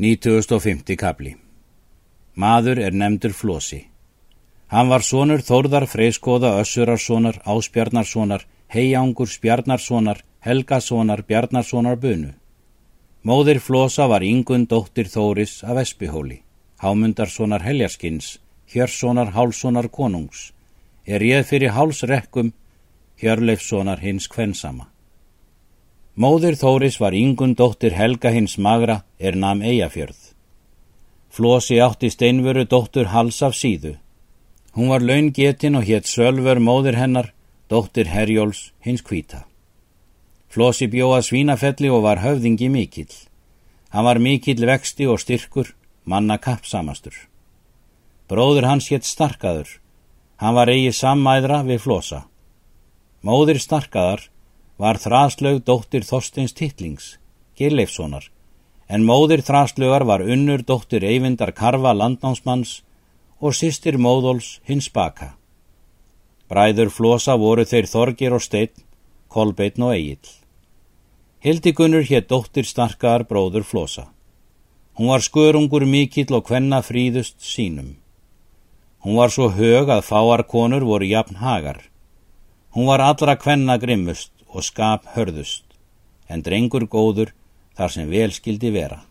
950 kapli Maður er nefndur Flósi. Hann var sonur Þórðar Freyskóða Össurarssonar, Áspjarnarssonar, Heiangur Spjarnarssonar, Helgasonar, Bjarnarssonar Bunu. Móðir Flósa var yngun dóttir Þóris af Espihóli, Hámundarssonar Heljarskins, Hjörssonar Hálssonar Konungs, er ég fyrir hálsrekkum, Hjörleifssonar hins kvensama. Móðir Þóris var yngun dóttir Helga hins magra er nam Eyjafjörð. Flosi átti steinveru dóttur Hals af síðu. Hún var laungetin og hétt Sölver móðir hennar, dóttir Herjóls hins kvíta. Flosi bjóða svínafelli og var höfðingi mikill. Hann var mikill vexti og styrkur, manna kappsamastur. Bróður hans hétt Starkaður. Hann var eigi sammæðra við Flosa. Móðir Starkaðar var þraslaug dóttir Þorsteins Tittlings, Gilleifssonar, en móðir þraslaugar var unnur dóttir Eyvindar Karfa landnámsmanns og sýstir móðóls hins baka. Bræður flosa voru þeir Þorgir og Steinn, Kolbeinn og Egil. Hildigunnur hétt dóttir starkaðar bróður flosa. Hún var skörungur mikill og hvenna fríðust sínum. Hún var svo hög að fáarkonur voru jafn hagar. Hún var allra hvenna grimmust og skap hörðust, en drengur góður þar sem vel skildi vera.